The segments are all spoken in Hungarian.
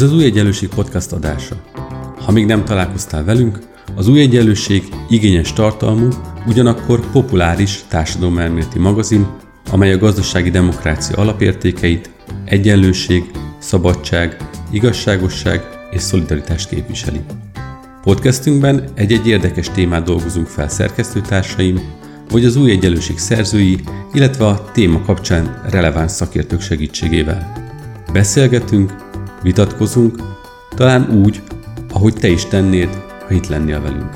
Ez az Új Egyenlőség podcast adása. Ha még nem találkoztál velünk, az Új Egyenlőség igényes tartalmú, ugyanakkor populáris társadalomelméleti magazin, amely a gazdasági demokrácia alapértékeit, egyenlőség, szabadság, igazságosság és szolidaritást képviseli. Podcastünkben egy-egy érdekes témát dolgozunk fel szerkesztőtársaim, vagy az új egyenlőség szerzői, illetve a téma kapcsán releváns szakértők segítségével. Beszélgetünk, vitatkozunk, talán úgy, ahogy te is tennéd, ha itt lennél velünk.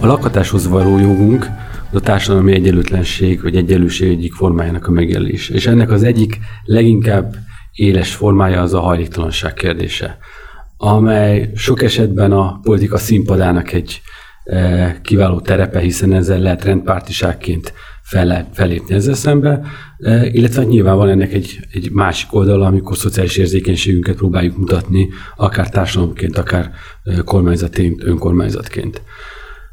A lakhatáshoz való jogunk az a társadalmi egyenlőtlenség vagy egyenlőség egyik formájának a megjelölés. És ennek az egyik leginkább éles formája az a hajléktalanság kérdése, amely sok esetben a politika színpadának egy kiváló terepe, hiszen ezzel lehet rendpártiságként fel, felépni ezzel szembe, e, illetve nyilván van ennek egy, egy másik oldala, amikor szociális érzékenységünket próbáljuk mutatni, akár társadalomként, akár e, kormányzatként, önkormányzatként.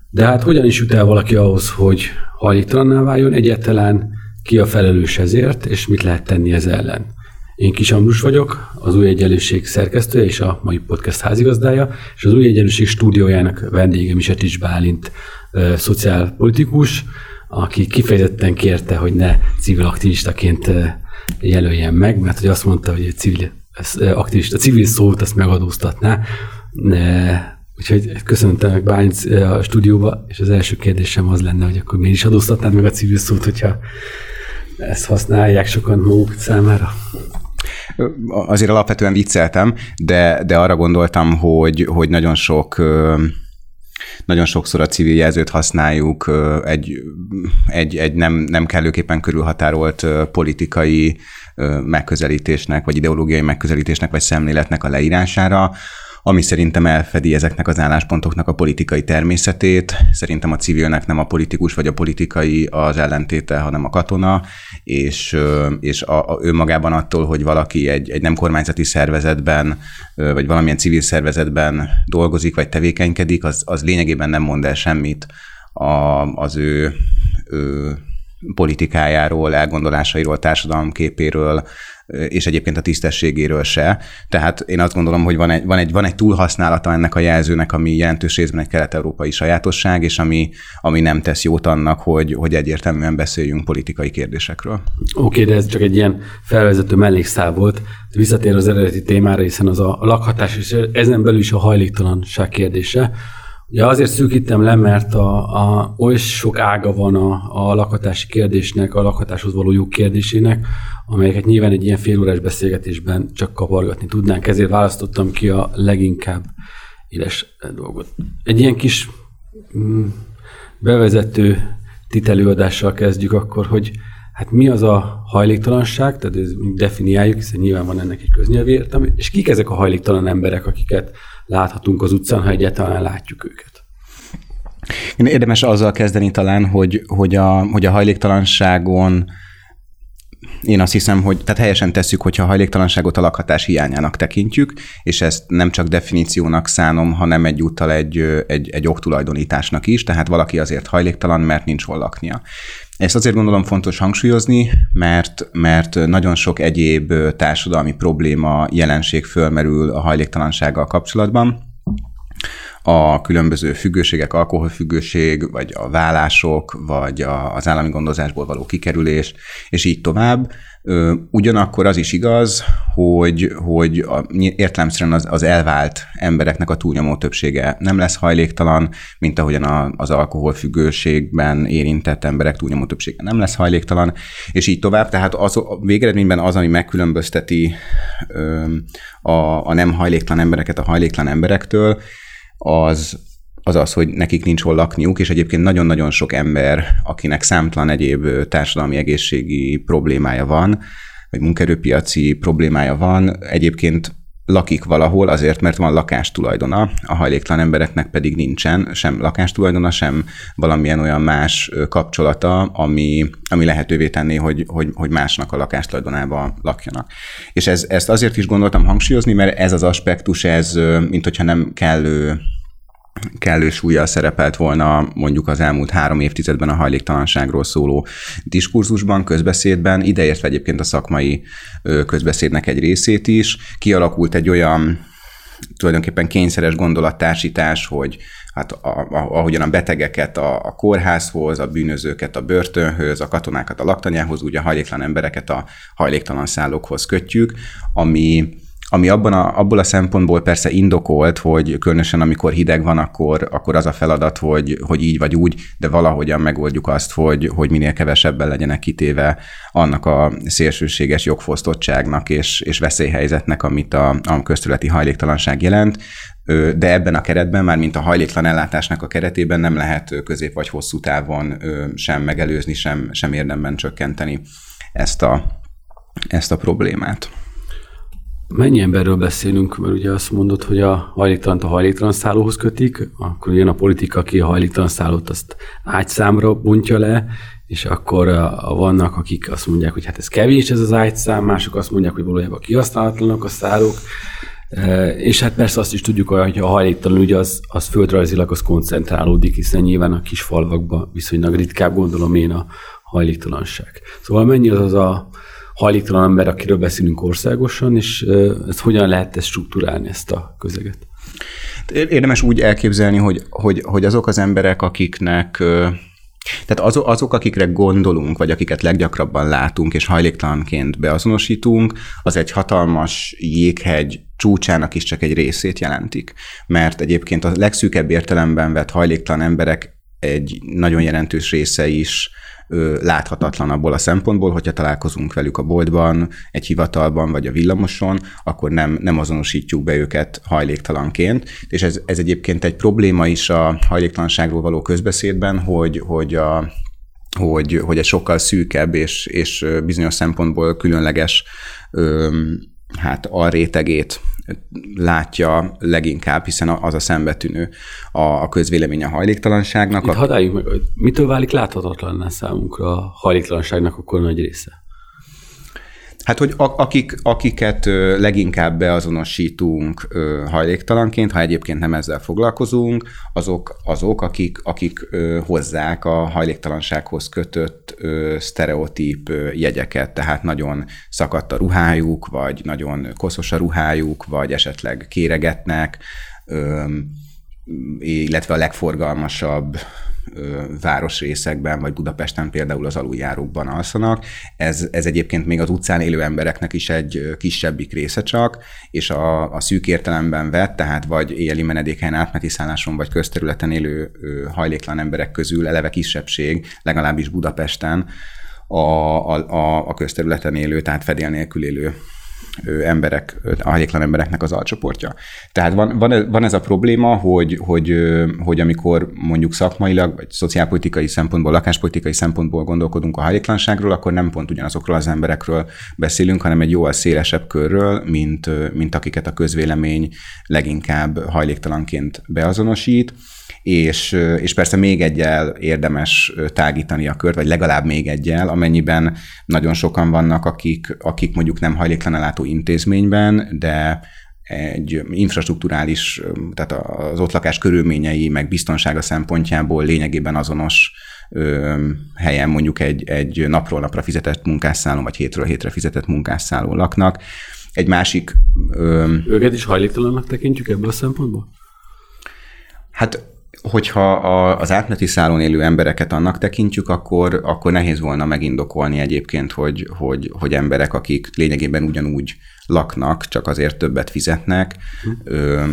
De hát hogyan is jut el valaki ahhoz, hogy hajléktalanná váljon egyáltalán, ki a felelős ezért, és mit lehet tenni ez ellen? Én Kis Ambrus vagyok, az Új Egyenlőség szerkesztője és a mai podcast házigazdája, és az Új Egyenlőség stúdiójának vendége Misetics Bálint, szociálpolitikus, aki kifejezetten kérte, hogy ne civil aktivistaként jelöljen meg, mert hogy azt mondta, hogy egy civil aktivista, civil szót azt megadóztatná. Úgyhogy köszöntöm meg Bálint a stúdióba, és az első kérdésem az lenne, hogy akkor miért is adóztatnád meg a civil szót, hogyha ezt használják sokan maguk számára? Azért alapvetően vicceltem, de, de arra gondoltam, hogy, hogy nagyon sok nagyon sokszor a civil jelzőt használjuk egy, egy, egy nem, nem kellőképpen körülhatárolt politikai megközelítésnek, vagy ideológiai megközelítésnek, vagy szemléletnek a leírására, ami szerintem elfedi ezeknek az álláspontoknak a politikai természetét. Szerintem a civilnek nem a politikus vagy a politikai az ellentéte, hanem a katona, és, és a, a, ő magában attól, hogy valaki egy, egy nem kormányzati szervezetben, vagy valamilyen civil szervezetben dolgozik, vagy tevékenykedik, az, az lényegében nem mond el semmit a, az ő, ő politikájáról, elgondolásairól, társadalomképéről, és egyébként a tisztességéről se. Tehát én azt gondolom, hogy van egy, van egy, van egy túlhasználata ennek a jelzőnek, ami jelentős részben egy kelet-európai sajátosság, és ami, ami nem tesz jót annak, hogy, hogy egyértelműen beszéljünk politikai kérdésekről. Oké, okay, de ez csak egy ilyen felvezető mellékszál volt. Visszatér az eredeti témára, hiszen az a lakhatás, és ezen belül is a hajléktalanság kérdése. Ugye azért szűkítem le, mert a, a, oly sok ága van a, a lakhatási kérdésnek, a lakhatáshoz való jog kérdésének, amelyeket nyilván egy ilyen félórás beszélgetésben csak kapargatni tudnánk, ezért választottam ki a leginkább éles dolgot. Egy ilyen kis mm, bevezető titelőadással kezdjük akkor, hogy hát mi az a hajléktalanság, tehát ez definiáljuk, hiszen nyilván van ennek egy köznyelvi értelme, és kik ezek a hajléktalan emberek, akiket láthatunk az utcán, ha egyáltalán látjuk őket. Érdemes azzal kezdeni talán, hogy, hogy, a, hogy a hajléktalanságon én azt hiszem, hogy tehát helyesen tesszük, hogyha a hajléktalanságot a lakhatás hiányának tekintjük, és ezt nem csak definíciónak szánom, hanem egyúttal egy, egy, egy oktulajdonításnak is, tehát valaki azért hajléktalan, mert nincs hol laknia. Ezt azért gondolom fontos hangsúlyozni, mert, mert nagyon sok egyéb társadalmi probléma, jelenség fölmerül a hajléktalansággal kapcsolatban. A különböző függőségek, alkoholfüggőség, vagy a vállások, vagy az állami gondozásból való kikerülés, és így tovább. Ugyanakkor az is igaz, hogy, hogy értelemszerűen az, az elvált embereknek a túlnyomó többsége nem lesz hajléktalan, mint ahogyan a, az alkoholfüggőségben érintett emberek túlnyomó többsége nem lesz hajléktalan, és így tovább. Tehát az, a végeredményben az, ami megkülönbözteti ö, a, a nem hajléktalan embereket a hajléktalan emberektől, az, az az, hogy nekik nincs hol lakniuk, és egyébként nagyon-nagyon sok ember, akinek számtalan egyéb társadalmi egészségi problémája van, vagy munkerőpiaci problémája van, egyébként lakik valahol azért, mert van lakástulajdona, a hajléktalan embereknek pedig nincsen sem lakástulajdona, sem valamilyen olyan más kapcsolata, ami, ami lehetővé tenné, hogy, hogy, hogy másnak a lakástulajdonába lakjanak. És ez, ezt azért is gondoltam hangsúlyozni, mert ez az aspektus, ez mint hogyha nem kellő kellő súlyjal szerepelt volna mondjuk az elmúlt három évtizedben a hajléktalanságról szóló diskurzusban, közbeszédben, ideértve egyébként a szakmai közbeszédnek egy részét is. Kialakult egy olyan tulajdonképpen kényszeres gondolattársítás, hogy hát a, a, ahogyan a betegeket a, a kórházhoz, a bűnözőket a börtönhöz, a katonákat a laktanyához, úgy a hajléktalan embereket a hajléktalan szállókhoz kötjük, ami ami abban a, abból a szempontból persze indokolt, hogy különösen amikor hideg van, akkor, akkor az a feladat, hogy, hogy így vagy úgy, de valahogyan megoldjuk azt, hogy, hogy minél kevesebben legyenek kitéve annak a szélsőséges jogfosztottságnak és, és veszélyhelyzetnek, amit a, a köztületi hajléktalanság jelent de ebben a keretben, már mint a hajléktalan ellátásnak a keretében nem lehet közép vagy hosszú távon sem megelőzni, sem, sem érdemben csökkenteni ezt a, ezt a problémát. Mennyi emberről beszélünk, mert ugye azt mondod, hogy a hajléktalant a hajléktalan szállóhoz kötik, akkor jön a politika, aki a hajléktalan szállót azt ágyszámra bontja le, és akkor a vannak, akik azt mondják, hogy hát ez kevés ez az ágyszám, mások azt mondják, hogy valójában kihasználatlanak a szállók, e, és hát persze azt is tudjuk, hogy a hajléktalan ugye az, az földrajzilag az koncentrálódik, hiszen nyilván a kis falvakban viszonylag ritkább gondolom én a hajléktalanság. Szóval mennyi az az a hajléktalan ember, akiről beszélünk országosan, és ezt hogyan lehet ezt struktúrálni, ezt a közeget? Érdemes úgy elképzelni, hogy, hogy, hogy azok az emberek, akiknek tehát azok, azok, akikre gondolunk, vagy akiket leggyakrabban látunk, és hajléktalanként beazonosítunk, az egy hatalmas jéghegy csúcsának is csak egy részét jelentik. Mert egyébként a legszűkebb értelemben vett hajléktalan emberek egy nagyon jelentős része is láthatatlan abból a szempontból, hogyha találkozunk velük a boltban, egy hivatalban vagy a villamoson, akkor nem, nem azonosítjuk be őket hajléktalanként. És ez, ez egyébként egy probléma is a hajléktalanságról való közbeszédben, hogy, hogy a hogy, hogy egy sokkal szűkebb és, és bizonyos szempontból különleges hát a rétegét látja leginkább, hiszen az a szembetűnő a, a közvélemény a hajléktalanságnak. Itt hadd meg, mitől válik láthatatlanná számunkra a hajléktalanságnak akkor nagy része? Hát, hogy akik, akiket leginkább beazonosítunk hajléktalanként, ha egyébként nem ezzel foglalkozunk, azok, azok akik, akik hozzák a hajléktalansághoz kötött sztereotíp jegyeket, tehát nagyon szakadt a ruhájuk, vagy nagyon koszos a ruhájuk, vagy esetleg kéregetnek, illetve a legforgalmasabb városrészekben, vagy Budapesten például az aluljárókban alszanak. Ez, ez egyébként még az utcán élő embereknek is egy kisebbik része csak, és a, a szűk értelemben vett, tehát vagy éjjeli menedékhelyen átmeti szálláson, vagy közterületen élő hajléktalan emberek közül eleve kisebbség, legalábbis Budapesten, a, a, a közterületen élő, tehát fedél nélkül élő emberek, a hajléktalan embereknek az alcsoportja. Tehát van, van, van ez a probléma, hogy, hogy, hogy amikor mondjuk szakmailag, vagy szociálpolitikai szempontból, lakáspolitikai szempontból gondolkodunk a hajléktalanságról, akkor nem pont ugyanazokról az emberekről beszélünk, hanem egy jóval szélesebb körről, mint, mint akiket a közvélemény leginkább hajléktalanként beazonosít és, és persze még egyel érdemes tágítani a kört, vagy legalább még egyel, amennyiben nagyon sokan vannak, akik, akik mondjuk nem hajléktalanellátó intézményben, de egy infrastruktúrális, tehát az ott lakás körülményei, meg biztonsága szempontjából lényegében azonos ö, helyen mondjuk egy, egy napról napra fizetett munkásszállón, vagy hétről hétre fizetett munkásszállón laknak. Egy másik... Ö, Őket is hajléktalannak tekintjük ebből a szempontból? Hát hogyha a, az átmeneti szálon élő embereket annak tekintjük, akkor, akkor nehéz volna megindokolni egyébként, hogy, hogy, hogy emberek, akik lényegében ugyanúgy laknak, csak azért többet fizetnek, hm. ö,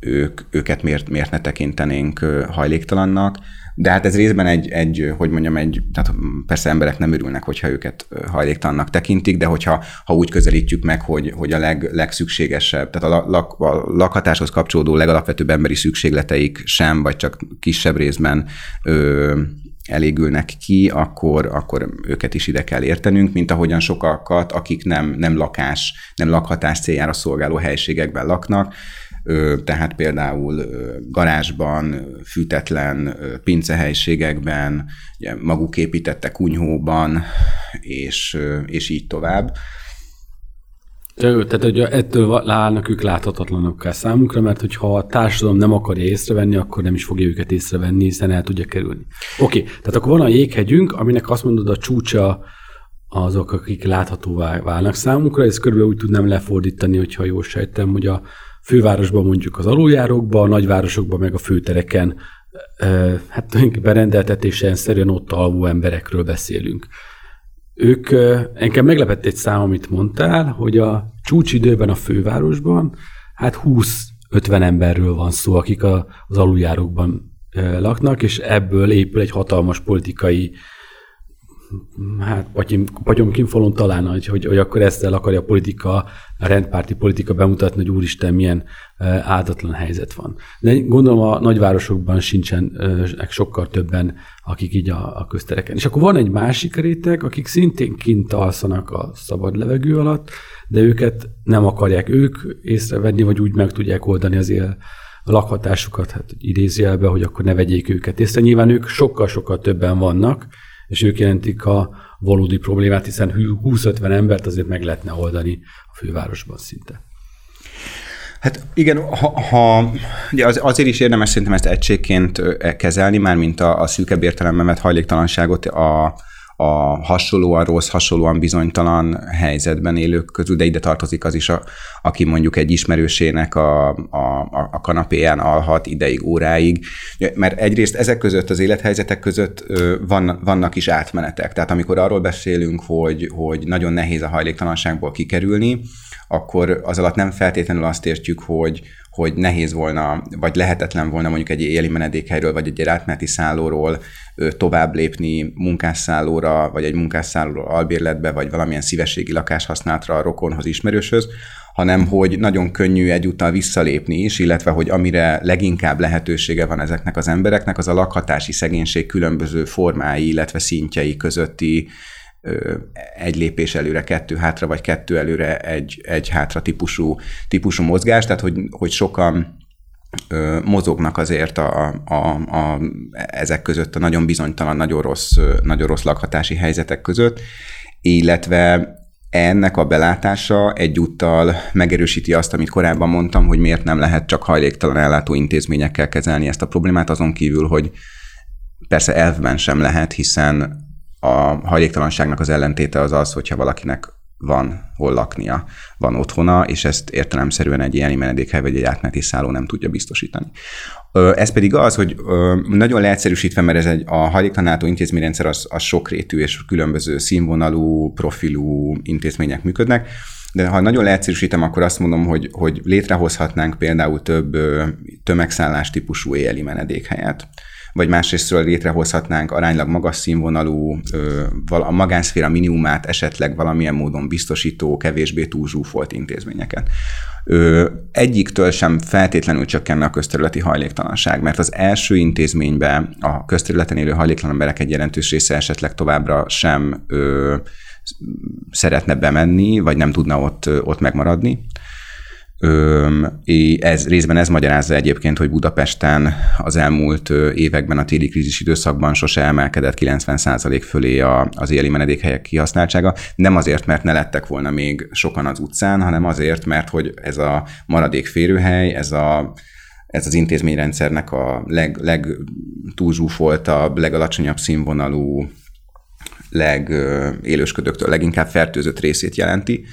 ők, őket miért, miért ne tekintenénk hajléktalannak. De hát ez részben egy, egy, hogy mondjam, egy, tehát persze emberek nem örülnek, hogyha őket hajléktalannak tekintik, de hogyha ha úgy közelítjük meg, hogy, hogy a leg, legszükségesebb, tehát a, lak, a lakhatáshoz kapcsolódó legalapvetőbb emberi szükségleteik sem, vagy csak kisebb részben ö, elégülnek ki, akkor, akkor őket is ide kell értenünk, mint ahogyan sokakat, akik nem, nem lakás, nem lakhatás céljára szolgáló helységekben laknak, tehát például garázsban, fűtetlen pincehelységekben, ugye maguk építette kunyhóban, és, és így tovább. Tehát, hogy ettől állnak ők láthatatlanokká számunkra, mert hogyha a társadalom nem akarja észrevenni, akkor nem is fogja őket észrevenni, hiszen el tudja kerülni. Oké, tehát akkor van a jéghegyünk, aminek azt mondod a csúcsa azok, akik láthatóvá válnak számunkra, ezt körülbelül úgy tudnám lefordítani, hogyha jól sejtem, hogy a fővárosban mondjuk az aluljárókban, a nagyvárosokban meg a főtereken hát tulajdonképpen rendeltetésen szerűen ott alvó emberekről beszélünk. Ők, engem meglepett egy szám, amit mondtál, hogy a csúcsidőben a fővárosban hát 20-50 emberről van szó, akik az aluljárókban laknak, és ebből épül egy hatalmas politikai hát patyom talán, hogy, hogy, hogy akkor ezzel akarja a politika, a rendpárti politika bemutatni, hogy úristen, milyen áldatlan helyzet van. De gondolom a nagyvárosokban sincsen sokkal többen, akik így a, a köztereken. És akkor van egy másik réteg, akik szintén kint alszanak a szabad levegő alatt, de őket nem akarják ők észrevenni, vagy úgy meg tudják oldani az él a lakhatásukat, hát idézjelbe, hogy akkor ne vegyék őket észre. Nyilván ők sokkal-sokkal többen vannak, és ők jelentik a valódi problémát, hiszen 20-50 embert azért meg lehetne oldani a fővárosban szinte. Hát igen, ha, ha ugye az, azért is érdemes szerintem ezt egységként kezelni, már mint a, a szűkebb értelemben vett hajléktalanságot a, a hasonlóan rossz, hasonlóan bizonytalan helyzetben élők közül, de ide tartozik az is, a, aki mondjuk egy ismerősének a, a, a kanapéján alhat ideig, óráig, mert egyrészt ezek között, az élethelyzetek között van, vannak is átmenetek. Tehát amikor arról beszélünk, hogy, hogy nagyon nehéz a hajléktalanságból kikerülni, akkor az alatt nem feltétlenül azt értjük, hogy, hogy nehéz volna, vagy lehetetlen volna mondjuk egy éli menedékhelyről, vagy egy átmeneti szállóról tovább lépni munkásszállóra, vagy egy munkásszállóról albérletbe, vagy valamilyen szívességi lakáshasználatra a rokonhoz, ismerőshöz, hanem hogy nagyon könnyű egyúttal visszalépni is, illetve hogy amire leginkább lehetősége van ezeknek az embereknek, az a lakhatási szegénység különböző formái, illetve szintjei közötti egy lépés előre, kettő hátra, vagy kettő előre, egy, egy hátra típusú, típusú mozgás, tehát hogy, hogy sokan mozognak azért a, a, a, ezek között a nagyon bizonytalan, nagyon rossz, nagyon rossz lakhatási helyzetek között, illetve ennek a belátása egyúttal megerősíti azt, amit korábban mondtam, hogy miért nem lehet csak hajléktalan ellátó intézményekkel kezelni ezt a problémát, azon kívül, hogy persze elvben sem lehet, hiszen a hajléktalanságnak az ellentéte az az, hogyha valakinek van hol laknia, van otthona, és ezt értelemszerűen egy ilyen menedékhely vagy egy átmeneti szálló nem tudja biztosítani. Ez pedig az, hogy nagyon leegyszerűsítve, mert ez egy, a hajléktalanátó intézményrendszer az, az sokrétű és különböző színvonalú, profilú intézmények működnek, de ha nagyon leegyszerűsítem, akkor azt mondom, hogy, hogy létrehozhatnánk például több tömegszállás típusú éjjeli menedékhelyet vagy másrésztről létrehozhatnánk aránylag magas színvonalú, a magánszféra minimumát esetleg valamilyen módon biztosító, kevésbé túlzsúfolt intézményeket. Egyiktől sem feltétlenül csökkenne a közterületi hajléktalanság, mert az első intézménybe a közterületen élő hajléktalan emberek egy jelentős része esetleg továbbra sem szeretne bemenni, vagy nem tudna ott, ott megmaradni. Ez, részben ez magyarázza egyébként, hogy Budapesten az elmúlt években a téli krízis időszakban sose emelkedett 90% fölé a, az éli menedékhelyek kihasználtsága. Nem azért, mert ne lettek volna még sokan az utcán, hanem azért, mert hogy ez a maradék férőhely, ez a ez az intézményrendszernek a leg, legtúlzsúfoltabb, legalacsonyabb színvonalú, legélősködőktől leginkább fertőzött részét jelenti.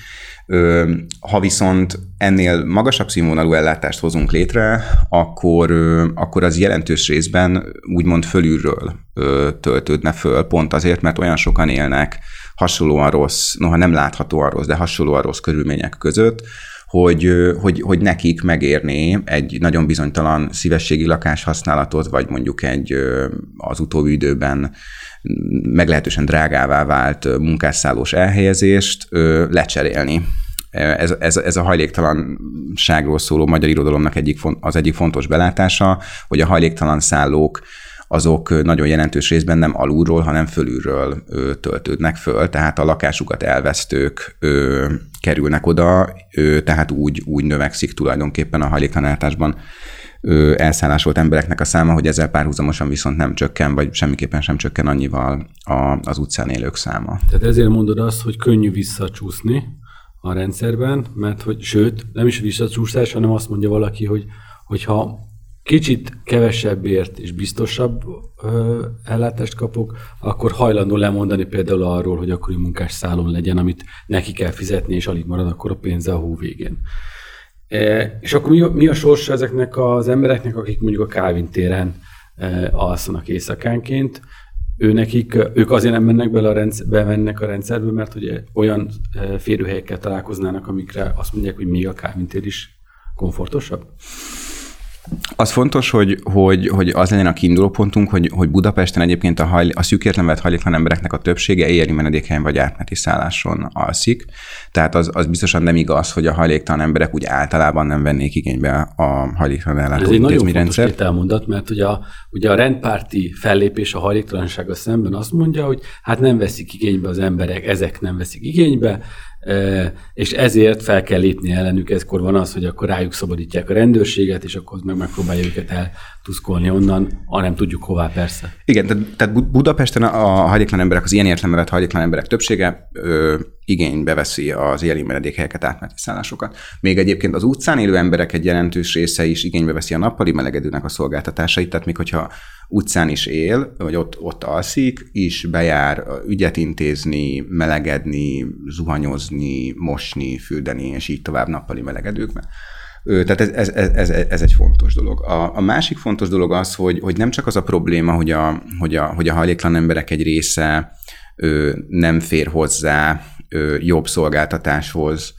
Ha viszont ennél magasabb színvonalú ellátást hozunk létre, akkor, akkor az jelentős részben úgymond fölülről töltődne föl, pont azért, mert olyan sokan élnek hasonlóan rossz, noha nem láthatóan rossz, de hasonlóan rossz körülmények között, hogy, hogy, hogy nekik megérné egy nagyon bizonytalan szívességi lakáshasználatot, vagy mondjuk egy az utóbbi időben meglehetősen drágává vált munkásszállós elhelyezést lecserélni. Ez, ez, ez a hajléktalanságról szóló magyar irodalomnak egyik, az egyik fontos belátása, hogy a hajléktalan szállók azok nagyon jelentős részben nem alulról, hanem fölülről ö, töltődnek föl, tehát a lakásukat elvesztők ö, kerülnek oda, ö, tehát úgy, úgy növekszik tulajdonképpen a hajléktalanátásban elszállásolt embereknek a száma, hogy ezzel párhuzamosan viszont nem csökken, vagy semmiképpen sem csökken annyival a, az utcán élők száma. Tehát ezért mondod azt, hogy könnyű visszacsúszni a rendszerben, mert hogy sőt, nem is visszacsúszás, hanem azt mondja valaki, hogy hogyha kicsit kevesebbért és biztosabb ö, ellátást kapok, akkor hajlandó lemondani például arról, hogy akkori munkás szálon legyen, amit neki kell fizetni, és alig marad akkor a pénze a hó végén. E, és akkor mi, mi a sorsa ezeknek az embereknek, akik mondjuk a Kávin téren e, alszanak éjszakánként, ő nekik, ők azért nem mennek bele a rendszer, bemennek a rendszerbe, mert ugye olyan e, férőhelyekkel találkoznának, amikre azt mondják, hogy még a Kávin tér is komfortosabb? Az fontos, hogy, hogy, hogy az legyen a kiinduló pontunk, hogy, hogy Budapesten egyébként a, hajl, a szűkértlen vett hajléktalan embereknek a többsége éjjeli menedékhelyen vagy átmeneti szálláson alszik. Tehát az, az biztosan nem igaz, hogy a hajléktalan emberek úgy általában nem vennék igénybe a hajléktalan ellátó Ez egy nagyon fontos elmondat, mert ugye a, ugye a rendpárti fellépés a hajléktalansága szemben azt mondja, hogy hát nem veszik igénybe az emberek, ezek nem veszik igénybe, és ezért fel kell lépni ellenük, ezkor van az, hogy akkor rájuk szabadítják a rendőrséget, és akkor meg megpróbálja őket eltuszkolni onnan, ha nem tudjuk hová persze. Igen, tehát, tehát Budapesten a hajléktalan emberek, az ilyen értelemben vett emberek többsége ö, igénybe veszi az éli menedékhelyeket, átmeneti szállásokat. Még egyébként az utcán élő emberek egy jelentős része is igénybe veszi a nappali melegedőnek a szolgáltatásait, tehát még hogyha utcán is él, vagy ott, ott alszik, is bejár ügyet intézni, melegedni, zuhanyozni, mosni, fürdeni, és így tovább nappali melegedőkben. Tehát ez, ez, ez, ez egy fontos dolog. A, a másik fontos dolog az, hogy, hogy nem csak az a probléma, hogy a, hogy a, hogy a hajléktalan emberek egy része ö, nem fér hozzá ö, jobb szolgáltatáshoz,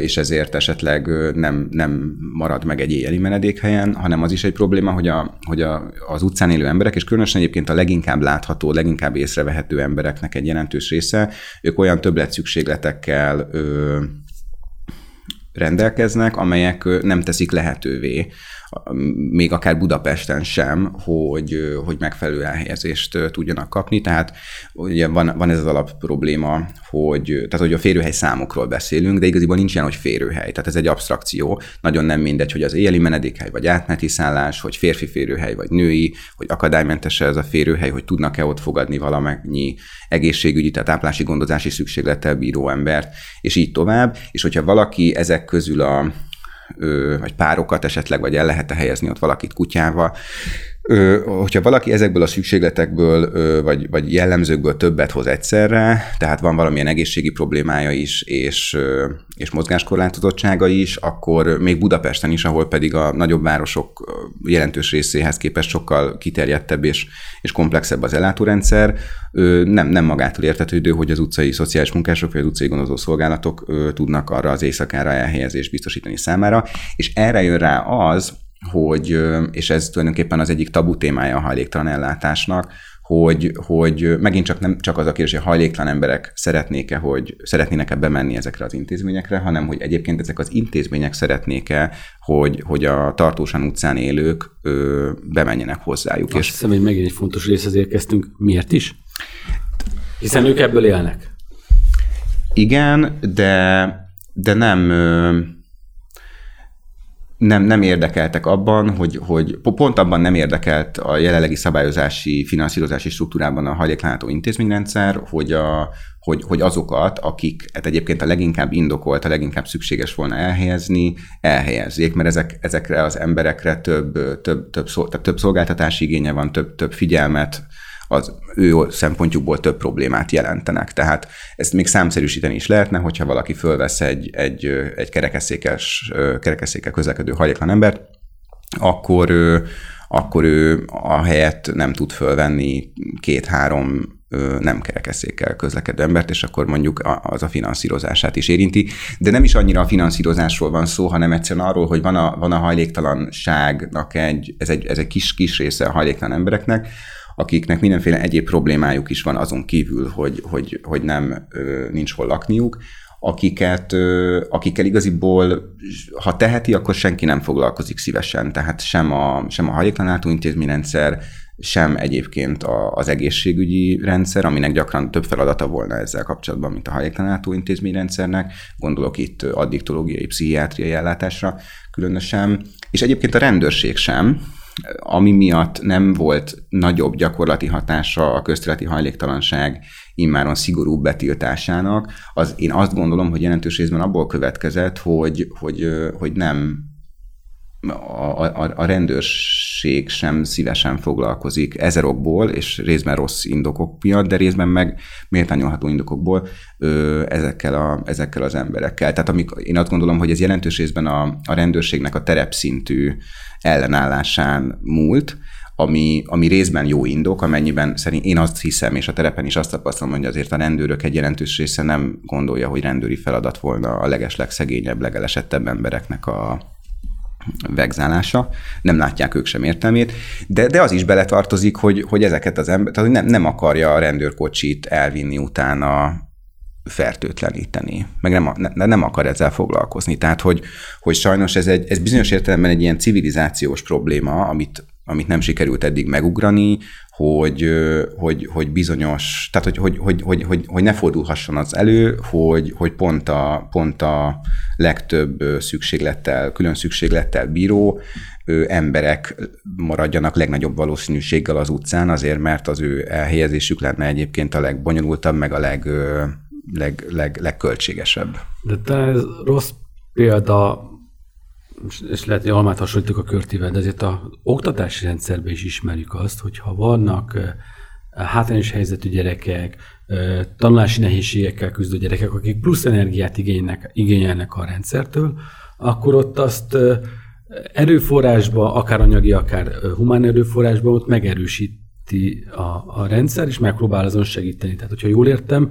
és ezért esetleg nem, nem marad meg egy éjjeli menedékhelyen, hanem az is egy probléma, hogy, a, hogy a, az utcán élő emberek, és különösen egyébként a leginkább látható, leginkább észrevehető embereknek egy jelentős része, ők olyan többlet szükségletekkel rendelkeznek, amelyek nem teszik lehetővé még akár Budapesten sem, hogy, hogy megfelelő elhelyezést tudjanak kapni. Tehát ugye van, van ez az alap probléma, hogy, tehát, hogy a férőhely számokról beszélünk, de igaziból nincs ilyen, hogy férőhely. Tehát ez egy abstrakció. Nagyon nem mindegy, hogy az éjjeli menedékhely, vagy átmeneti szállás, hogy férfi férőhely, vagy női, hogy akadálymentes ez a férőhely, hogy tudnak-e ott fogadni valamennyi egészségügyi, tehát táplási gondozási szükséglettel bíró embert, és így tovább. És hogyha valaki ezek közül a vagy párokat esetleg, vagy el lehet -e helyezni ott valakit kutyával, hogyha valaki ezekből a szükségletekből vagy, vagy jellemzőkből többet hoz egyszerre, tehát van valamilyen egészségi problémája is, és, és mozgáskorlátozottsága is, akkor még Budapesten is, ahol pedig a nagyobb városok jelentős részéhez képest sokkal kiterjedtebb és, és komplexebb az ellátórendszer, nem, nem magától értetődő, hogy az utcai szociális munkások vagy az utcai gondozó szolgálatok tudnak arra az éjszakára elhelyezést biztosítani számára, és erre jön rá az, hogy, és ez tulajdonképpen az egyik tabu témája a hajléktalan ellátásnak, hogy, hogy megint csak nem csak az a kérdés, hogy a hajléktalan emberek szeretnék-e, hogy szeretnének-e bemenni ezekre az intézményekre, hanem hogy egyébként ezek az intézmények szeretnék-e, hogy, hogy a tartósan utcán élők ö, bemenjenek hozzájuk. Azt és hiszem, hogy megint egy fontos részhez érkeztünk. Miért is? Hiszen ők ebből élnek. Igen, de, de nem nem, nem érdekeltek abban, hogy, hogy pont abban nem érdekelt a jelenlegi szabályozási, finanszírozási struktúrában a hajléklátó intézményrendszer, hogy, a, hogy, hogy azokat, akik hát egyébként a leginkább indokolt, a leginkább szükséges volna elhelyezni, elhelyezzék, mert ezek, ezekre az emberekre több, több, több, szol, több szolgáltatási igénye van, több, több figyelmet az ő szempontjukból több problémát jelentenek. Tehát ezt még számszerűsíteni is lehetne, hogyha valaki fölvesz egy, egy, egy kerekeszékes, kerekeszékkel közlekedő hajléklan embert, akkor ő, akkor ő a helyet nem tud fölvenni két-három nem kerekeszékkel közlekedő embert, és akkor mondjuk az a finanszírozását is érinti. De nem is annyira a finanszírozásról van szó, hanem egyszerűen arról, hogy van a, van a hajléktalanságnak egy, ez egy, ez egy kis, kis része a hajléktalan embereknek, akiknek mindenféle egyéb problémájuk is van azon kívül, hogy, hogy, hogy nem nincs hol lakniuk, akiket, akikkel igaziból, ha teheti, akkor senki nem foglalkozik szívesen. Tehát sem a, sem a hajléktalanátó intézményrendszer, sem egyébként az egészségügyi rendszer, aminek gyakran több feladata volna ezzel kapcsolatban, mint a hajléktalanátó intézményrendszernek. Gondolok itt addiktológiai, pszichiátriai ellátásra különösen. És egyébként a rendőrség sem, ami miatt nem volt nagyobb gyakorlati hatása a közterületi hajléktalanság immáron szigorú betiltásának, az én azt gondolom, hogy jelentős részben abból következett, hogy, hogy, hogy nem a, a, a rendőrség sem szívesen foglalkozik ezer okból, és részben rossz indokok miatt, de részben meg méltányolható indokokból ö, ezekkel, a, ezekkel az emberekkel. Tehát amik, én azt gondolom, hogy ez jelentős részben a, a rendőrségnek a terepszintű ellenállásán múlt, ami, ami részben jó indok, amennyiben szerint én azt hiszem, és a terepen is azt tapasztalom, hogy azért a rendőrök egy jelentős része nem gondolja, hogy rendőri feladat volna a legeslegszegényebb, legelesettebb embereknek a, vegzálása, nem látják ők sem értelmét, de, de az is beletartozik, hogy, hogy ezeket az ember, tehát hogy nem, nem akarja a rendőrkocsit elvinni utána fertőtleníteni, meg nem, ne, nem akar ezzel foglalkozni. Tehát, hogy, hogy sajnos ez, egy, ez bizonyos értelemben egy ilyen civilizációs probléma, amit, amit nem sikerült eddig megugrani, hogy, hogy, hogy bizonyos, tehát hogy, hogy, hogy, hogy, hogy, hogy ne fordulhasson az elő, hogy, hogy pont, a, pont a legtöbb szükséglettel, külön szükséglettel bíró emberek maradjanak legnagyobb valószínűséggel az utcán, azért mert az ő elhelyezésük lenne egyébként a legbonyolultabb, meg a leg, leg, leg, legköltségesebb. De te ez rossz példa és lehet, hogy almát hasonlítok a körtivel, de azért a oktatási rendszerben is ismerjük azt, hogy ha vannak hátrányos helyzetű gyerekek, tanulási nehézségekkel küzdő gyerekek, akik plusz energiát igényelnek, igényelnek a rendszertől, akkor ott azt erőforrásba, akár anyagi, akár humán erőforrásba ott megerősíti a, a rendszer, és megpróbál azon segíteni. Tehát, hogyha jól értem,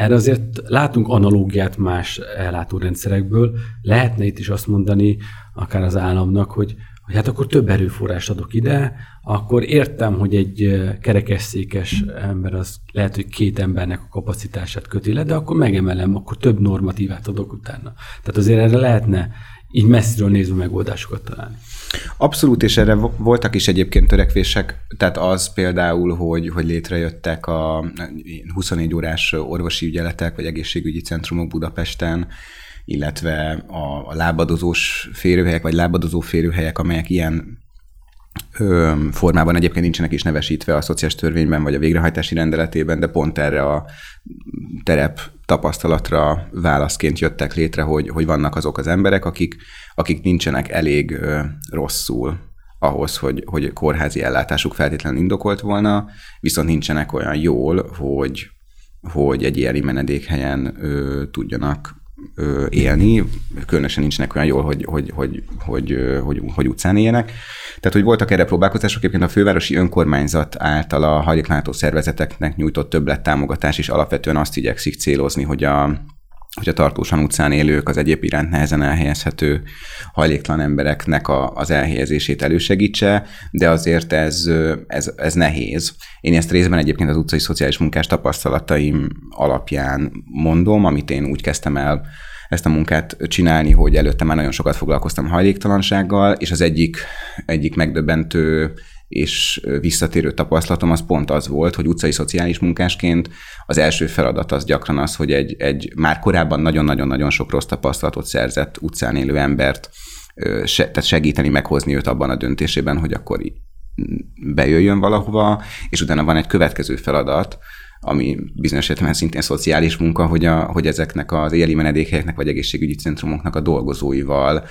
erre azért látunk analógiát más ellátórendszerekből. Lehetne itt is azt mondani, akár az államnak, hogy, hogy hát akkor több erőforrást adok ide, akkor értem, hogy egy kerekesszékes ember az lehet, hogy két embernek a kapacitását köti le, de akkor megemelem, akkor több normatívát adok utána. Tehát azért erre lehetne így messziről nézve megoldásokat találni. Abszolút, és erre voltak is egyébként törekvések, tehát az például, hogy, hogy létrejöttek a 24 órás orvosi ügyeletek, vagy egészségügyi centrumok Budapesten, illetve a, a lábadozós férőhelyek, vagy lábadozó férőhelyek, amelyek ilyen formában egyébként nincsenek is nevesítve a szociális törvényben, vagy a végrehajtási rendeletében, de pont erre a terep tapasztalatra válaszként jöttek létre, hogy, hogy vannak azok az emberek, akik, akik nincsenek elég rosszul ahhoz, hogy, hogy kórházi ellátásuk feltétlenül indokolt volna, viszont nincsenek olyan jól, hogy, hogy egy ilyen menedékhelyen ö, tudjanak élni, különösen nincsenek olyan jól, hogy, hogy, hogy, hogy, hogy, hogy utcán éljenek. Tehát, hogy voltak erre próbálkozások, egyébként a fővárosi önkormányzat által a hajléklátó szervezeteknek nyújtott többlet támogatás is alapvetően azt igyekszik célozni, hogy a, hogy a tartósan utcán élők az egyéb iránt nehezen elhelyezhető hajléktalan embereknek a, az elhelyezését elősegítse, de azért ez, ez, ez nehéz. Én ezt részben egyébként az utcai szociális munkás tapasztalataim alapján mondom, amit én úgy kezdtem el ezt a munkát csinálni, hogy előtte már nagyon sokat foglalkoztam hajléktalansággal, és az egyik, egyik megdöbbentő és visszatérő tapasztalatom az pont az volt, hogy utcai szociális munkásként az első feladat az gyakran az, hogy egy, egy már korábban nagyon-nagyon-nagyon sok rossz tapasztalatot szerzett utcán élő embert se, tehát segíteni, meghozni őt abban a döntésében, hogy akkor bejöjjön valahova, és utána van egy következő feladat, ami bizonyos értelemben szintén szociális munka, hogy, a, hogy ezeknek az éli menedékhelyeknek vagy egészségügyi centrumoknak a dolgozóival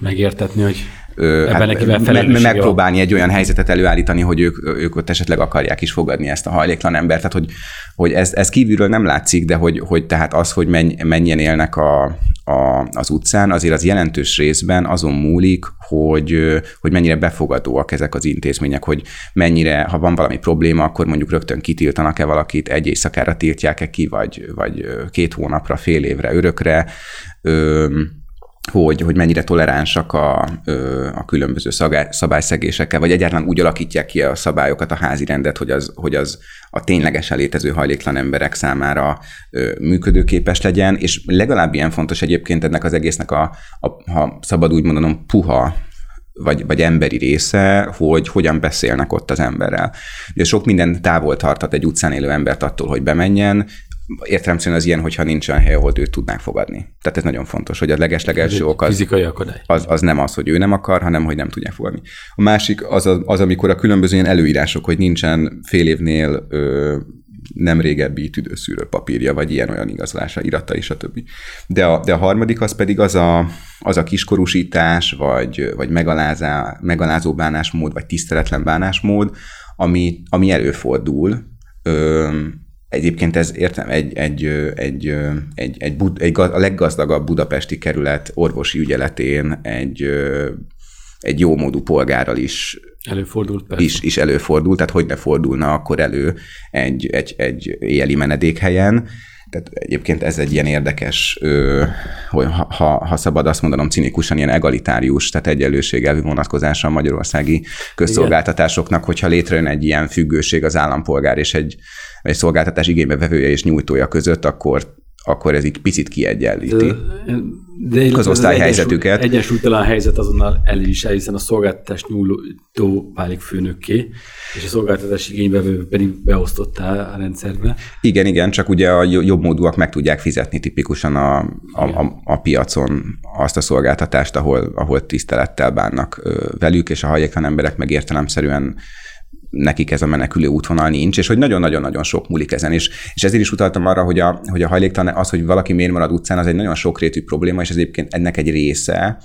megértetni, hogy ö, ebben hát, neki megpróbálni egy olyan helyzetet előállítani, hogy ők, ők ott esetleg akarják is fogadni ezt a hajléktalan embert. Tehát, hogy, hogy ez, ez kívülről nem látszik, de hogy, hogy tehát az, hogy menny, mennyien élnek a, a, az utcán, azért az jelentős részben azon múlik, hogy, hogy mennyire befogadóak ezek az intézmények, hogy mennyire, ha van valami probléma, akkor mondjuk rögtön kitiltanak-e valakit, egy éjszakára tiltják-e ki, vagy, vagy két hónapra, fél évre, örökre. Ö, hogy, hogy mennyire toleránsak a, a különböző szabályszegésekkel, vagy egyáltalán úgy alakítják ki a szabályokat, a házi rendet, hogy az, hogy az a ténylegesen létező hajléktalan emberek számára működőképes legyen, és legalább ilyen fontos egyébként ennek az egésznek a, a ha szabad úgy mondanom, puha vagy, vagy emberi része, hogy hogyan beszélnek ott az emberrel. Ugye sok minden távol tartat egy utcán élő embert attól, hogy bemenjen, értelemszerűen az ilyen, hogyha nincs olyan hely, ahol őt tudnák fogadni. Tehát ez nagyon fontos, hogy a legeslegelső ok az, Fizikai akadály. az, az nem az, hogy ő nem akar, hanem hogy nem tudják fogadni. A másik az, az, az amikor a különböző ilyen előírások, hogy nincsen fél évnél ö, nem régebbi tüdőszűrő papírja, vagy ilyen-olyan igazolása, irata és a többi. De a, de a harmadik az pedig az a, az a kiskorúsítás, vagy, vagy megalázá, megalázó bánásmód, vagy tiszteletlen bánásmód, ami, ami előfordul. Ö, Egyébként ez értem, egy, egy, egy, egy, egy, bud, egy, a leggazdagabb budapesti kerület orvosi ügyeletén egy, egy jó módú polgárral is Előfordult persze. Is, is előfordul, tehát hogy ne fordulna akkor elő egy, egy, egy éjjeli menedékhelyen. Tehát egyébként ez egy ilyen érdekes, hogy ha, ha, szabad azt mondanom cinikusan, ilyen egalitárius, tehát egyenlőségelvű vonatkozása a magyarországi közszolgáltatásoknak, hogyha létrejön egy ilyen függőség az állampolgár és egy, egy szolgáltatás igénybevevője és nyújtója között, akkor akkor ez így picit kiegyenlíti de az osztályhelyzetüket. Egyensúlytalan helyzet azonnal el is el, hiszen a szolgáltatás nyújtó válik főnökké, és a szolgáltatás igénybevő pedig beosztottá a rendszerbe. Igen, igen, csak ugye a jobb módúak meg tudják fizetni tipikusan a, a, a, a piacon azt a szolgáltatást, ahol, ahol tisztelettel bánnak velük, és a hajléktalan emberek meg értelemszerűen nekik ez a menekülő útvonal nincs, és hogy nagyon-nagyon-nagyon sok múlik ezen. És, és ezért is utaltam arra, hogy a, hogy a hajléktalan, az, hogy valaki miért marad utcán, az egy nagyon sokrétű probléma, és ez egyébként ennek egy része,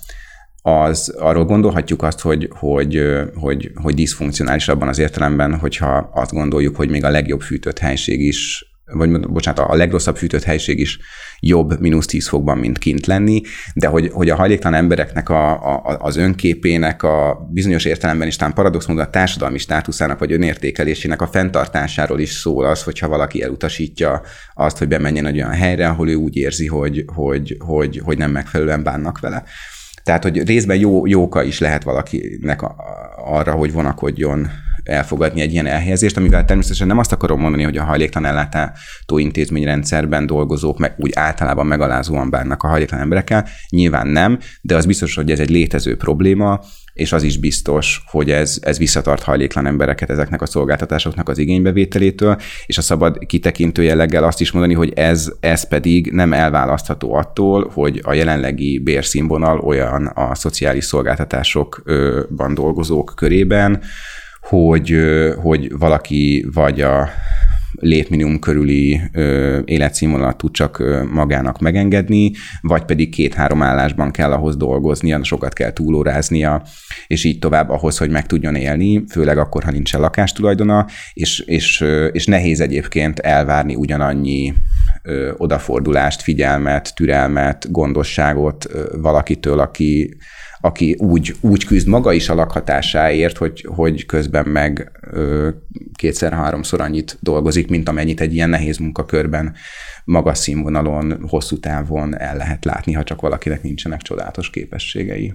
az arról gondolhatjuk azt, hogy, hogy, hogy, hogy diszfunkcionális abban az értelemben, hogyha azt gondoljuk, hogy még a legjobb fűtött helység is vagy bocsánat, a legrosszabb fűtött helység is jobb mínusz 10 fokban, mint kint lenni, de hogy, hogy a hajléktalan embereknek a, a, az önképének a bizonyos értelemben is talán paradox módon a társadalmi státuszának vagy önértékelésének a fenntartásáról is szól az, hogyha valaki elutasítja azt, hogy bemenjen egy olyan helyre, ahol ő úgy érzi, hogy, hogy, hogy, hogy nem megfelelően bánnak vele. Tehát, hogy részben jó, jóka is lehet valakinek arra, hogy vonakodjon elfogadni egy ilyen elhelyezést, amivel természetesen nem azt akarom mondani, hogy a hajléktalan ellátó intézményrendszerben dolgozók meg úgy általában megalázóan bánnak a hajléktalan emberekkel. Nyilván nem, de az biztos, hogy ez egy létező probléma, és az is biztos, hogy ez, ez visszatart hajléklan embereket ezeknek a szolgáltatásoknak az igénybevételétől, és a szabad kitekintő jelleggel azt is mondani, hogy ez, ez pedig nem elválasztható attól, hogy a jelenlegi bérszínvonal olyan a szociális szolgáltatásokban dolgozók körében, hogy, hogy valaki vagy a létminimum körüli ö, életszínvonalat tud csak magának megengedni, vagy pedig két-három állásban kell ahhoz dolgoznia, sokat kell túlóráznia, és így tovább ahhoz, hogy meg tudjon élni, főleg akkor, ha nincsen lakástulajdona, és, és, és nehéz egyébként elvárni ugyanannyi odafordulást, figyelmet, türelmet, gondosságot valakitől, aki aki úgy, úgy küzd maga is a lakhatásáért, hogy, hogy közben meg kétszer-háromszor annyit dolgozik, mint amennyit egy ilyen nehéz munkakörben magas színvonalon, hosszú távon el lehet látni, ha csak valakinek nincsenek csodálatos képességei.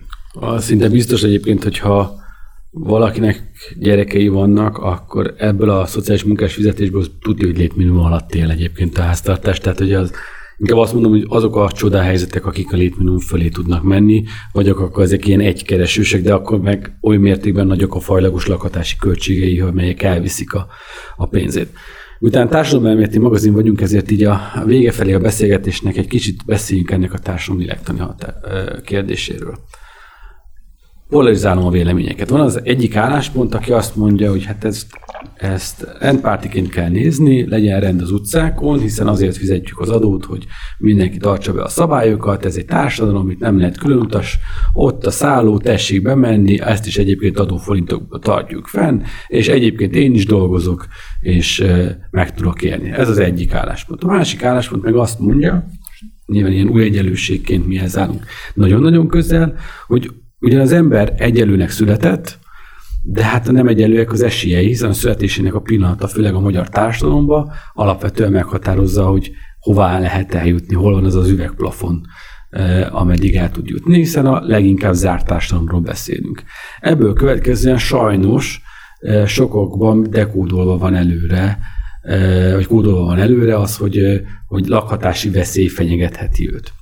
Szinte biztos egyébként, hogyha valakinek gyerekei vannak, akkor ebből a szociális munkás fizetésből tudja, hogy létminimum alatt él egyébként a háztartás. Tehát, hogy az Inkább azt mondom, hogy azok a csodahelyzetek, akik a létminimum fölé tudnak menni, vagy akkor ezek ilyen egykeresősek, de akkor meg oly mértékben nagyok a fajlagos lakhatási költségei, amelyek elviszik a, a pénzét. Utána társadalomelméleti magazin vagyunk, ezért így a vége felé a beszélgetésnek egy kicsit beszéljünk ennek a társadalmi kérdéséről polarizálom a véleményeket. Van az egyik álláspont, aki azt mondja, hogy hát ezt, ezt rendpártiként kell nézni, legyen rend az utcákon, hiszen azért fizetjük az adót, hogy mindenki tartsa be a szabályokat, ez egy társadalom, itt nem lehet különutas, ott a szálló, tessék bemenni, ezt is egyébként adóforintokba tartjuk fenn, és egyébként én is dolgozok, és meg tudok élni. Ez az egyik álláspont. A másik álláspont meg azt mondja, nyilván ilyen új egyenlőségként mihez állunk nagyon-nagyon közel, hogy Ugyan az ember egyelőnek született, de hát nem egyenlőek az esélyei, hiszen a születésének a pillanata, főleg a magyar társadalomban alapvetően meghatározza, hogy hová lehet eljutni, hol van az az üvegplafon, eh, ameddig el tud jutni, hiszen a leginkább zárt társadalomról beszélünk. Ebből következően sajnos eh, sokokban dekódolva van előre, eh, vagy kódolva van előre az, hogy, hogy lakhatási veszély fenyegetheti őt.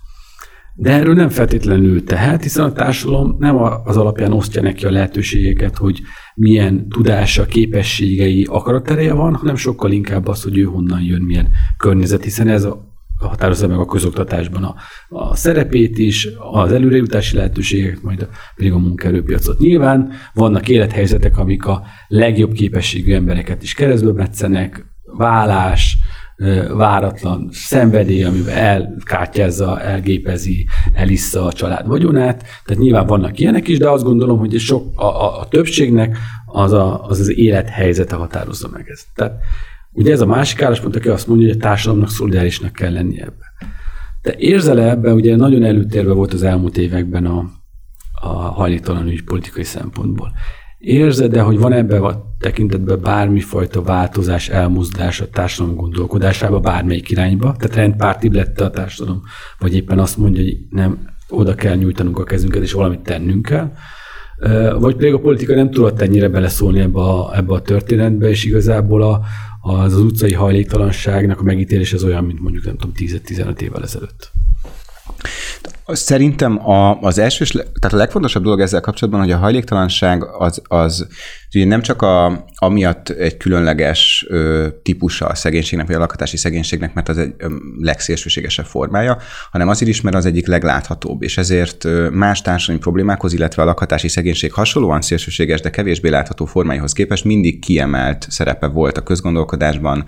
De erről nem feltétlenül tehet, hiszen a társadalom nem az alapján osztja neki a lehetőségeket, hogy milyen tudása, képességei, akaratereje van, hanem sokkal inkább az, hogy ő honnan jön, milyen környezet, hiszen ez a határozza meg a közoktatásban a, a szerepét is, az előrejutási lehetőségeket, majd a, pedig a munkaerőpiacot. Nyilván vannak élethelyzetek, amik a legjobb képességű embereket is keresztbe metszenek, vállás, váratlan szenvedély, amivel elkártyázza, elgépezi, elissza a család vagyonát. Tehát nyilván vannak ilyenek is, de azt gondolom, hogy sok, a, a, a többségnek az, a, az az élethelyzete határozza meg ezt. Tehát ugye ez a másik álláspont, aki azt mondja, hogy a társadalomnak szolidárisnak kell lennie ebben. De érzel-e ebben, ugye nagyon előtérve volt az elmúlt években a, a hajléktalan ügy politikai szempontból. Érzed-e, hogy van ebben a tekintetben bármifajta változás, elmozdulás a társadalom gondolkodásába, bármelyik irányba? Tehát rendpárti lett a társadalom, vagy éppen azt mondja, hogy nem, oda kell nyújtanunk a kezünket, és valamit tennünk kell? Vagy pedig a politika nem tudott ennyire beleszólni ebbe a, ebbe a történetbe, és igazából a, az utcai hajléktalanságnak a megítélés az olyan, mint mondjuk nem tudom 10-15 évvel ezelőtt. Szerintem a, az első, tehát a legfontosabb dolog ezzel kapcsolatban, hogy a hajléktalanság az, az ugye nem csak a, amiatt egy különleges ö, típusa a szegénységnek, vagy a lakhatási szegénységnek, mert az egy ö, legszélsőségesebb formája, hanem azért is, mert az egyik legláthatóbb, és ezért ö, más társadalmi problémákhoz, illetve a lakhatási szegénység hasonlóan szélsőséges, de kevésbé látható formáihoz képest mindig kiemelt szerepe volt a közgondolkodásban,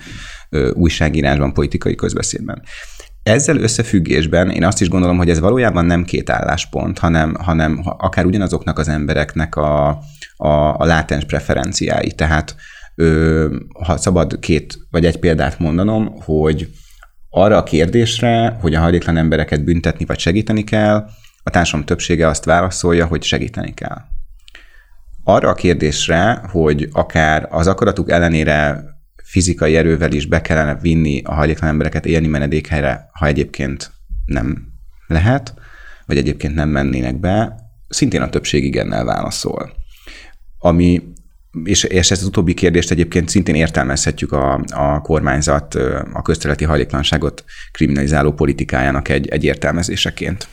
ö, újságírásban, politikai közbeszédben. Ezzel összefüggésben én azt is gondolom, hogy ez valójában nem két álláspont, hanem, hanem akár ugyanazoknak az embereknek a, a, a látens preferenciái. Tehát ö, ha szabad két vagy egy példát mondanom, hogy arra a kérdésre, hogy a hajléktalan embereket büntetni vagy segíteni kell, a társadalom többsége azt válaszolja, hogy segíteni kell. Arra a kérdésre, hogy akár az akaratuk ellenére fizikai erővel is be kellene vinni a hajléktalan embereket élni menedékhelyre, ha egyébként nem lehet, vagy egyébként nem mennének be, szintén a többség igennel válaszol. Ami, és, és ezt az utóbbi kérdést egyébként szintén értelmezhetjük a, a kormányzat a közterületi hajléktalanságot kriminalizáló politikájának egy, egy értelmezéseként.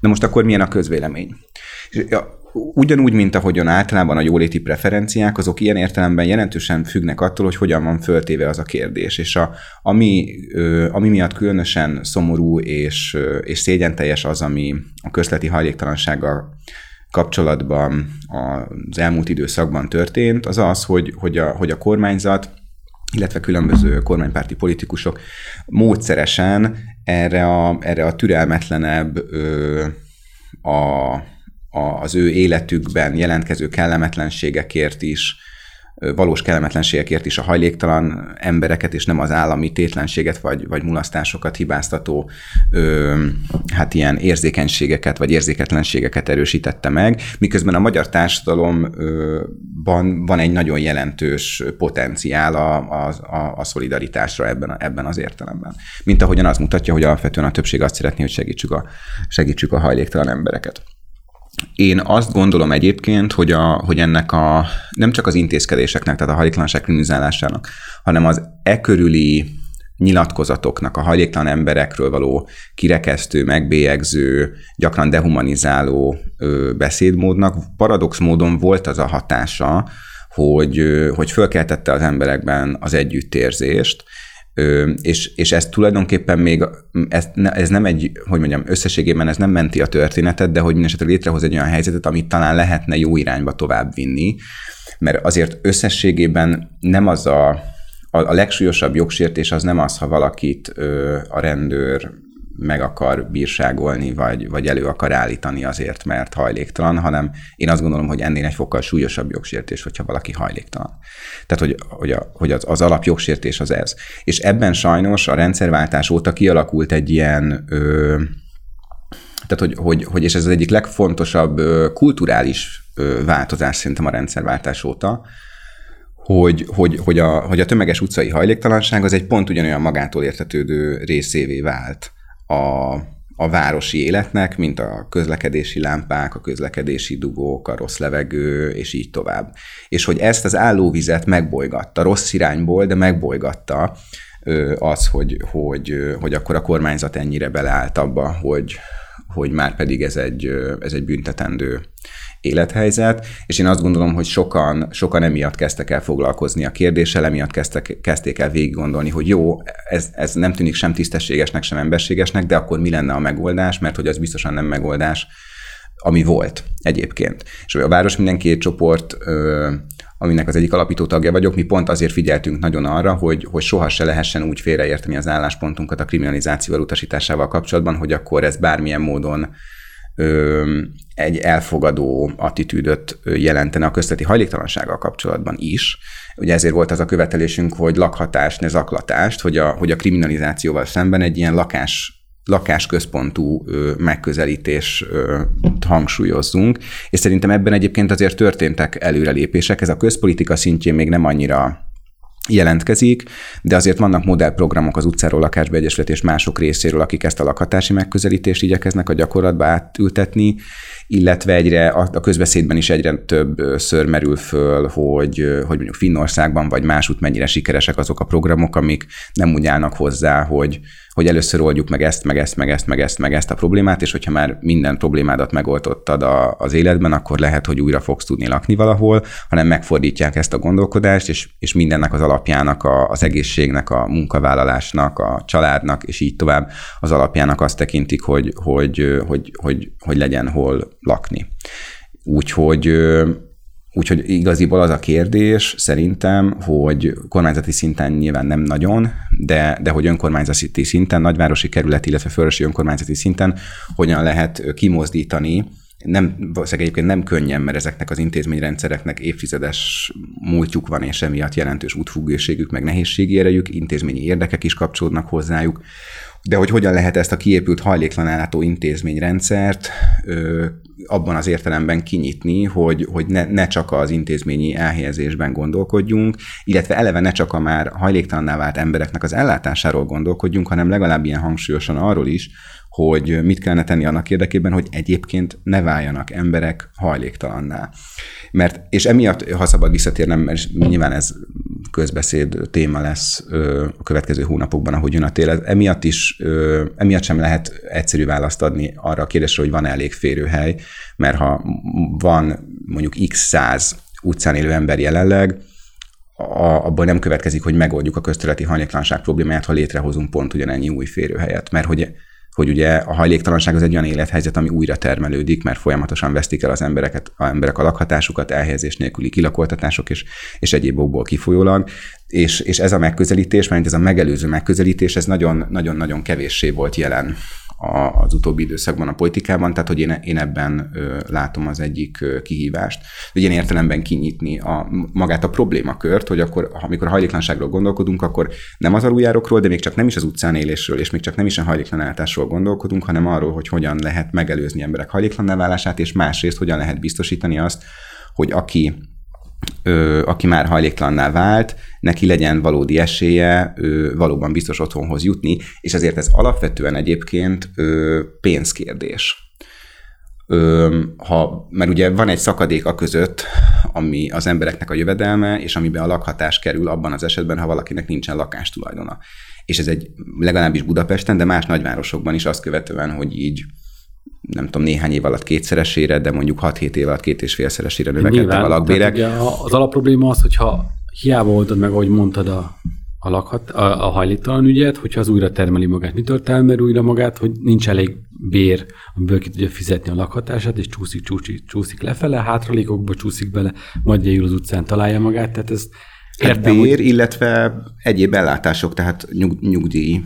De most akkor milyen a közvélemény? Ugyanúgy, mint ahogyan általában a jóléti preferenciák, azok ilyen értelemben jelentősen függnek attól, hogy hogyan van föltéve az a kérdés. És a, ami, ami miatt különösen szomorú és, és szégyenteljes az, ami a közleti hajléktalansággal kapcsolatban az elmúlt időszakban történt, az az, hogy, hogy, a, hogy a kormányzat, illetve különböző kormánypárti politikusok módszeresen erre a, erre a türelmetlenebb ö, a az ő életükben jelentkező kellemetlenségekért is, valós kellemetlenségekért is a hajléktalan embereket, és nem az állami tétlenséget vagy, vagy mulasztásokat hibáztató ö, hát ilyen érzékenységeket vagy érzéketlenségeket erősítette meg, miközben a magyar társadalomban van egy nagyon jelentős potenciál a, a, a, a szolidaritásra ebben, a, ebben az értelemben. Mint ahogyan az mutatja, hogy alapvetően a többség azt szeretné, hogy segítsük a, segítsük a hajléktalan embereket. Én azt gondolom egyébként, hogy, a, hogy ennek a nem csak az intézkedéseknek, tehát a hajléktalanság kriminalizálásának, hanem az e körüli nyilatkozatoknak, a hajléktalan emberekről való kirekesztő, megbélyegző, gyakran dehumanizáló beszédmódnak paradox módon volt az a hatása, hogy, hogy fölkeltette az emberekben az együttérzést, Ö, és, és ez tulajdonképpen még, ez, ez nem egy, hogy mondjam, összességében ez nem menti a történetet, de hogy mindesetre létrehoz egy olyan helyzetet, amit talán lehetne jó irányba tovább vinni, mert azért összességében nem az a, a, a legsúlyosabb jogsértés az nem az, ha valakit ö, a rendőr meg akar bírságolni, vagy, vagy elő akar állítani azért, mert hajléktalan, hanem én azt gondolom, hogy ennél egy fokkal súlyosabb jogsértés, hogyha valaki hajléktalan. Tehát, hogy, hogy, a, hogy az, az alapjogsértés az ez. És ebben sajnos a rendszerváltás óta kialakult egy ilyen ö, tehát, hogy, hogy, hogy, és ez az egyik legfontosabb kulturális változás szerintem a rendszerváltás óta, hogy, hogy, hogy, a, hogy a tömeges utcai hajléktalanság az egy pont ugyanolyan magától értetődő részévé vált a, a városi életnek, mint a közlekedési lámpák, a közlekedési dugók, a rossz levegő, és így tovább. És hogy ezt az állóvizet megbolygatta, rossz irányból, de megbolygatta az, hogy, hogy, hogy akkor a kormányzat ennyire beleállt abba, hogy, hogy már pedig ez egy, ez egy büntetendő élethelyzet, és én azt gondolom, hogy sokan, sokan emiatt kezdtek el foglalkozni a kérdéssel, emiatt kezdtek, kezdték el végig gondolni, hogy jó, ez, ez nem tűnik sem tisztességesnek, sem emberségesnek, de akkor mi lenne a megoldás, mert hogy az biztosan nem megoldás, ami volt egyébként. És a Város minden két csoport, aminek az egyik alapító tagja vagyok, mi pont azért figyeltünk nagyon arra, hogy, hogy soha se lehessen úgy félreérteni az álláspontunkat a kriminalizációval utasításával kapcsolatban, hogy akkor ez bármilyen módon ö, egy elfogadó attitűdöt jelentene a közteti hajléktalansággal kapcsolatban is. Ugye ezért volt az a követelésünk, hogy lakhatást, ne zaklatást, hogy a, hogy a kriminalizációval szemben egy ilyen lakás lakásközpontú megközelítés hangsúlyozzunk, és szerintem ebben egyébként azért történtek előrelépések. Ez a közpolitika szintjén még nem annyira jelentkezik, de azért vannak modellprogramok az utcáról lakásba egyesület és mások részéről, akik ezt a lakhatási megközelítést igyekeznek a gyakorlatba átültetni, illetve egyre a közbeszédben is egyre több ször merül föl, hogy, hogy mondjuk Finnországban vagy másút mennyire sikeresek azok a programok, amik nem úgy állnak hozzá, hogy, hogy először oldjuk meg ezt, meg ezt, meg ezt, meg ezt, meg ezt a problémát, és hogyha már minden problémádat megoldottad a, az életben, akkor lehet, hogy újra fogsz tudni lakni valahol, hanem megfordítják ezt a gondolkodást, és, és mindennek az alapjának, a, az egészségnek, a munkavállalásnak, a családnak, és így tovább az alapjának azt tekintik, hogy, hogy, hogy, hogy, hogy legyen hol lakni. Úgyhogy Úgyhogy igaziból az a kérdés szerintem, hogy kormányzati szinten nyilván nem nagyon, de, de hogy önkormányzati szinten, nagyvárosi kerület, illetve fölösi önkormányzati szinten hogyan lehet kimozdítani nem, valószínűleg egyébként nem könnyen, mert ezeknek az intézményrendszereknek évtizedes múltjuk van, és emiatt jelentős útfüggőségük, meg nehézségi erejük, intézményi érdekek is kapcsolódnak hozzájuk, de hogy hogyan lehet ezt a kiépült hajléklan ellátó intézményrendszert abban az értelemben kinyitni, hogy, hogy ne, ne csak az intézményi elhelyezésben gondolkodjunk, illetve eleve ne csak a már hajléktalanná vált embereknek az ellátásáról gondolkodjunk, hanem legalább ilyen hangsúlyosan arról is, hogy mit kellene tenni annak érdekében, hogy egyébként ne váljanak emberek hajléktalanná. Mert, és emiatt, ha szabad visszatérnem, mert nyilván ez közbeszéd téma lesz a következő hónapokban, ahogy jön a tél, emiatt is, emiatt sem lehet egyszerű választ adni arra a kérdésre, hogy van elég férőhely, mert ha van mondjuk x száz utcán élő ember jelenleg, a, abból nem következik, hogy megoldjuk a közterületi hajléktalanság problémáját, ha létrehozunk pont ugyanennyi új férőhelyet. Mert hogy hogy ugye a hajléktalanság az egy olyan élethelyzet, ami újra termelődik, mert folyamatosan vesztik el az embereket, a emberek a lakhatásukat, elhelyezés nélküli kilakoltatások és, és egyéb okból kifolyólag, és, és ez a megközelítés, mert ez a megelőző megközelítés, ez nagyon-nagyon kevéssé volt jelen az utóbbi időszakban a politikában, tehát hogy én, ebben látom az egyik kihívást. Hogy ilyen értelemben kinyitni a, magát a problémakört, hogy akkor, amikor a hajléklanságról gondolkodunk, akkor nem az aluljárokról, de még csak nem is az utcán élésről, és még csak nem is a hajléklanáltásról gondolkodunk, hanem arról, hogy hogyan lehet megelőzni emberek hajléklanná válását, és másrészt hogyan lehet biztosítani azt, hogy aki ö, aki már hajléktalanná vált, neki legyen valódi esélye ö, valóban biztos otthonhoz jutni, és ezért ez alapvetően egyébként ö, pénzkérdés. Ö, ha, mert ugye van egy szakadék a között, ami az embereknek a jövedelme, és amiben a lakhatás kerül abban az esetben, ha valakinek nincsen lakástulajdona. És ez egy legalábbis Budapesten, de más nagyvárosokban is azt követően, hogy így nem tudom, néhány év alatt kétszeresére, de mondjuk 6-7 év alatt két és félszeresére növekedtek a lakbérek. Az alapprobléma az, hogyha hiába oldod meg, ahogy mondtad a, a, lakhat, a, a hajléktalan ügyet, hogyha az újra termeli magát, mitől termel újra magát, hogy nincs elég bér, amiből ki tudja fizetni a lakhatását, és csúszik, csúszik, csúszik lefele, hátralékokba csúszik bele, majd az utcán találja magát, tehát ez Hát bér, hogy... illetve egyéb ellátások, tehát nyug, nyugdíj,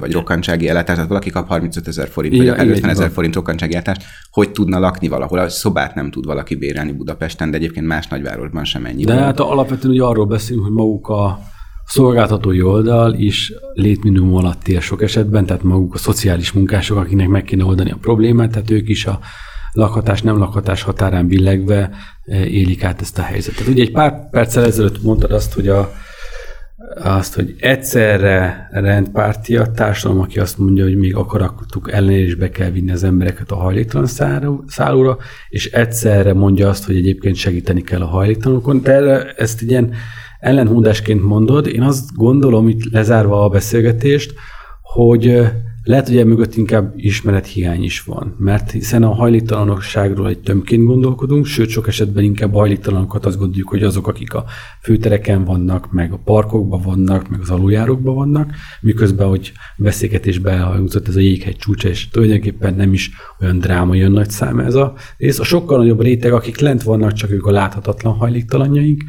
vagy rokkantsági ellátást, tehát valaki kap 35 ezer forint, vagy akár 50 ezer forint rokkantsági ellátást, hogy tudna lakni valahol? A szobát nem tud valaki bérelni Budapesten, de egyébként más nagyvárosban sem ennyi. De hát alapvetően ugye arról beszélünk, hogy maguk a szolgáltatói oldal is létminimum alatt él sok esetben, tehát maguk a szociális munkások, akiknek meg kéne oldani a problémát, tehát ők is a lakhatás, nem lakhatás határán billegve élik át ezt a helyzetet. Ugye egy pár perccel ezelőtt mondtad azt, hogy a azt, hogy egyszerre rendpárti a társadalom, aki azt mondja, hogy még akaratuk ellenére is be kell vinni az embereket a hajléktalan szállóra, és egyszerre mondja azt, hogy egyébként segíteni kell a hajléktalanokon, erre ezt ilyen ellenhúdásként mondod, én azt gondolom, itt lezárva a beszélgetést, hogy lehet, hogy mögött inkább ismerethiány is van, mert hiszen a hajléktalanokságról egy tömként gondolkodunk, sőt sok esetben inkább a hajléktalanokat azt gondoljuk, hogy azok, akik a főtereken vannak, meg a parkokban vannak, meg az aluljárókban vannak, miközben, hogy beszélgetésben elhangzott ez a jéghegy csúcsa, és tulajdonképpen nem is olyan dráma jön nagy szám ez a rész. A sokkal nagyobb réteg, akik lent vannak, csak ők a láthatatlan hajléktalanjaink,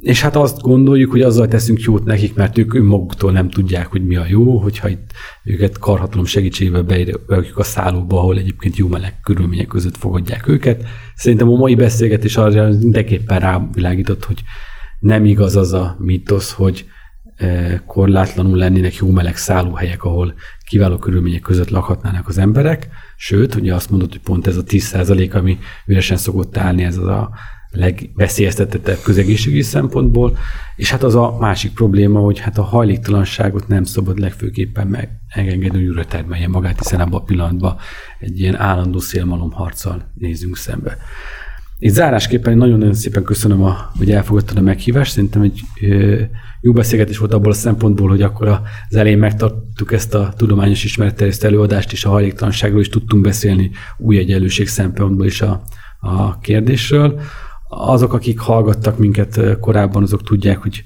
és hát azt gondoljuk, hogy azzal teszünk jót nekik, mert ők önmaguktól nem tudják, hogy mi a jó, hogyha itt őket karhatalom segítségével berakjuk a szállóba, ahol egyébként jó meleg körülmények között fogadják őket. Szerintem a mai beszélgetés arra mindenképpen rávilágított, hogy nem igaz az a mítosz, hogy e, korlátlanul lennének jó meleg szállóhelyek, ahol kiváló körülmények között lakhatnának az emberek, sőt, ugye azt mondod, hogy pont ez a 10% ami üresen szokott állni, ez az a legveszélyeztetettebb közegészségügyi szempontból, és hát az a másik probléma, hogy hát a hajléktalanságot nem szabad legfőképpen megengedni, hogy újra termelje magát, hiszen abban a pillanatban egy ilyen állandó szélmalomharccal nézünk szembe. Itt zárásképpen nagyon-nagyon szépen köszönöm, a, hogy elfogadtad a meghívást. Szerintem egy jó beszélgetés volt abból a szempontból, hogy akkor az elején megtarttuk ezt a tudományos ismeretterjesztő előadást, és a hajléktalanságról is tudtunk beszélni új egyenlőség szempontból is a, a kérdésről azok, akik hallgattak minket korábban, azok tudják, hogy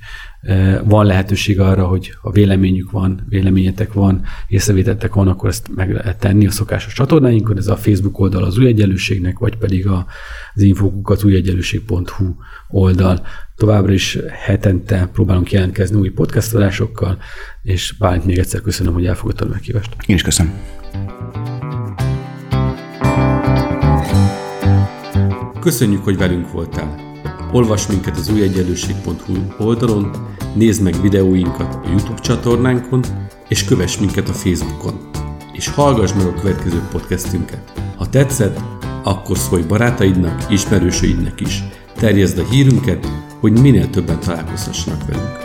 van lehetőség arra, hogy a véleményük van, véleményetek van, észrevételtek van, akkor ezt meg lehet tenni a szokásos csatornáinkon, ez a Facebook oldal az új egyenlőségnek, vagy pedig az infókukat újegyenlőség.hu oldal. Továbbra is hetente próbálunk jelentkezni új podcastolásokkal, és Bálint még egyszer köszönöm, hogy elfogadtad meghívást. Én is köszönöm. Köszönjük, hogy velünk voltál! Olvasd minket az újegyenlőség.hu oldalon, nézd meg videóinkat a YouTube csatornánkon, és kövess minket a Facebookon. És hallgass meg a következő podcastünket. Ha tetszett, akkor szólj barátaidnak, ismerősöidnek is. Terjezd a hírünket, hogy minél többen találkozhassanak velünk.